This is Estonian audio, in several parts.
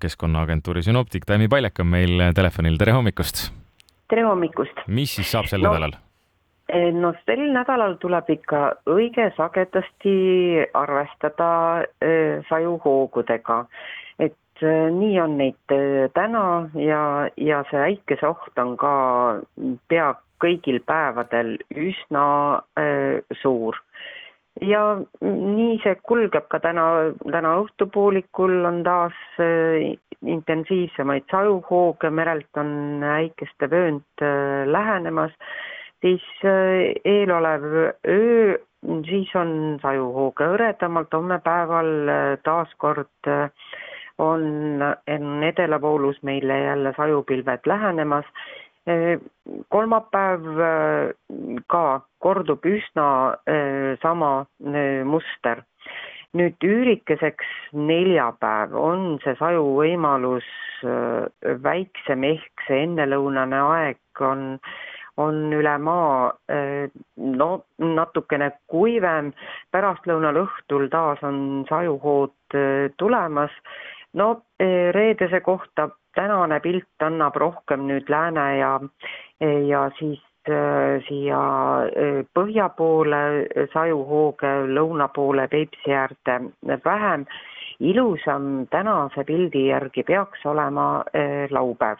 keskkonnaagentuuri sünoptik Taimi Paljak on meil telefonil, tere hommikust! tere hommikust! mis siis saab sel No, nädalal? no sel nädalal tuleb ikka õige sagedasti arvestada öö, sajuhoogudega. et öö, nii on neid täna ja, ja see äikeseoht on ka pea kõigil päevadel üsna suur ja nii see kulgeb ka täna, täna õhtupoolikul on taas äh, intensiivsemaid sajuhooge, merelt on äikeste vöönd äh, lähenemas, siis äh, eelolev öö, siis on sajuhooge hõredamalt, homme päeval taas kord on, on edelavoolus meile jälle sajupilved lähenemas kolmapäev äh, ka kordub üsna äh, sama äh, muster. nüüd üürikeseks neljapäev on see sajuvõimalus väiksem, ehk see ennelõunane aeg on, on üle maa no natukene kuivem, pärastlõunal õhtul taas on sajuhood tulemas. no reedese kohta tänane pilt annab rohkem nüüd lääne ja, ja siis äh, siia äh, põhja poole sajuhooge, lõuna poole Peipsi äärde vähem. ilusam tänase pildi järgi peaks olema laupäev.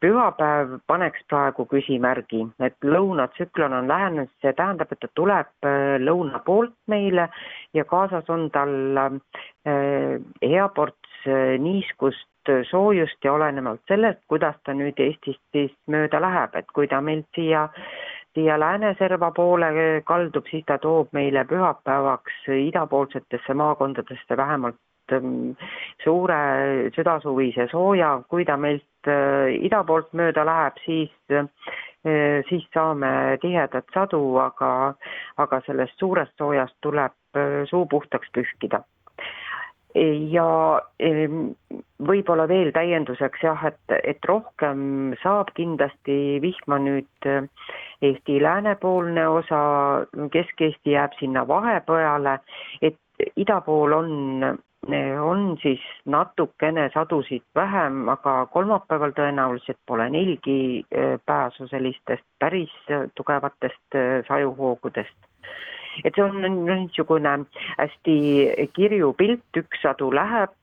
pühapäev paneks praegu küsimärgi, et lõunatsüklon on lähenenud, see tähendab, et ta tuleb lõuna poolt meile ja kaasas on tal hea ports äh, niiskust soojust ja olenevalt sellest, kuidas ta nüüd Eestist siis mööda läheb, et kui ta meilt siia, siia lääneserva poole kaldub, siis ta toob meile pühapäevaks idapoolsetesse maakondadesse vähemalt suure südasuvise sooja, kui ta meilt ida poolt mööda läheb, siis siis saame tihedat sadu, aga, aga sellest suurest soojast tuleb suu puhtaks pühkida ja võib-olla veel täienduseks jah, et, et rohkem saab kindlasti vihma nüüd äh, Eesti läänepoolne osa, Kesk-Eesti jääb sinna vahepõjale, et ida pool on, on siis natukene sadusid vähem, aga kolmapäeval tõenäoliselt pole neilgi äh, pääsu sellistest päris tugevatest sajuhoogudest et see on niisugune hästi kirju pilt, üks sadu läheb,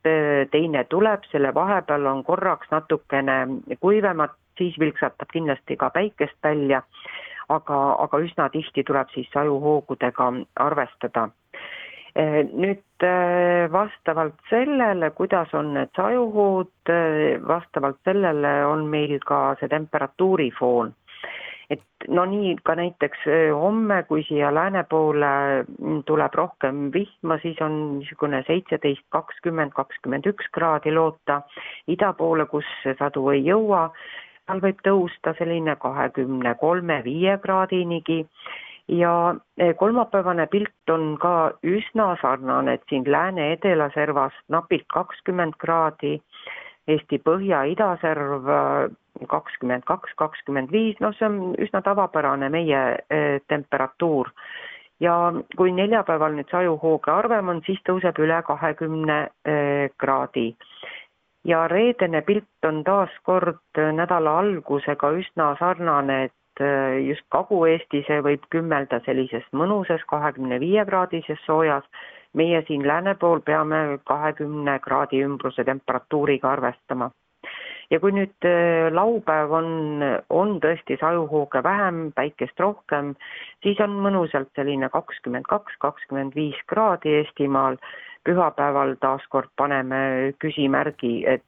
teine tuleb, selle vahepeal on korraks natukene kuivemat, siis vilksatab kindlasti ka päikest välja, aga, aga üsna tihti tuleb siis sajuhoogudega arvestada. Nüüd vastavalt sellele, kuidas on need sajuhood, vastavalt sellele on meil ka see temperatuurifoon et no nii ka näiteks homme, kui siia lääne poole tuleb rohkem vihma, siis on niisugune seitseteist, kakskümmend, kakskümmend üks kraadi loota. ida poole, kus sadu ei jõua, seal võib tõusta selline kahekümne kolme, viie kraadinigi ja kolmapäevane pilt on ka üsna sarnane, et siin lääne-edela servas napilt kakskümmend kraadi, Eesti põhja-idaserv kakskümmend kaks, kakskümmend viis, noh, see on üsna tavapärane meie eh, temperatuur. ja kui neljapäeval nüüd sajuhooge harvem on, siis tõuseb üle kahekümne eh, kraadi. ja reedene pilt on taas kord nädala algusega üsna sarnane, et eh, just Kagu-Eesti see võib kümmelda sellises mõnusas kahekümne viie kraadises soojas, meie siin lääne pool peame kahekümne kraadi ümbruse temperatuuriga arvestama ja kui nüüd laupäev on, on tõesti sajuhooge vähem, päikest rohkem, siis on mõnusalt selline kakskümmend kaks, kakskümmend viis kraadi Eestimaal. pühapäeval taaskord paneme küsimärgi, et,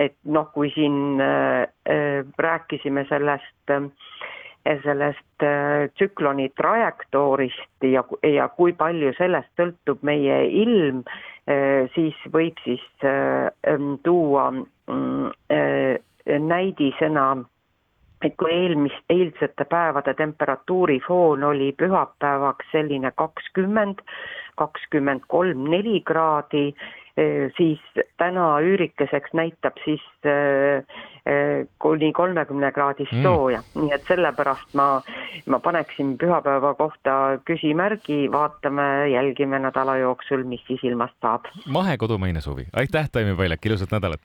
et noh, kui siin äh, rääkisime sellest äh, sellest äh, tsükloni trajektoorist ja, ja kui palju sellest sõltub meie ilm, äh, siis võib siis äh, tuua näidisena, et kui eelmist, eilsete päevade temperatuurifoon oli pühapäevaks selline kakskümmend, kakskümmend kolm, neli kraadi, siis täna üürikeseks näitab siis kuni kolmekümne kraadist Mm. sooja, nii et sellepärast ma, ma paneksin pühapäeva kohta küsimärgi, vaatame, jälgime nädala jooksul, mis siis ilmast saab. mahe kodumaine suvi, aitäh, Taimi Paljak, ilusat nädalat.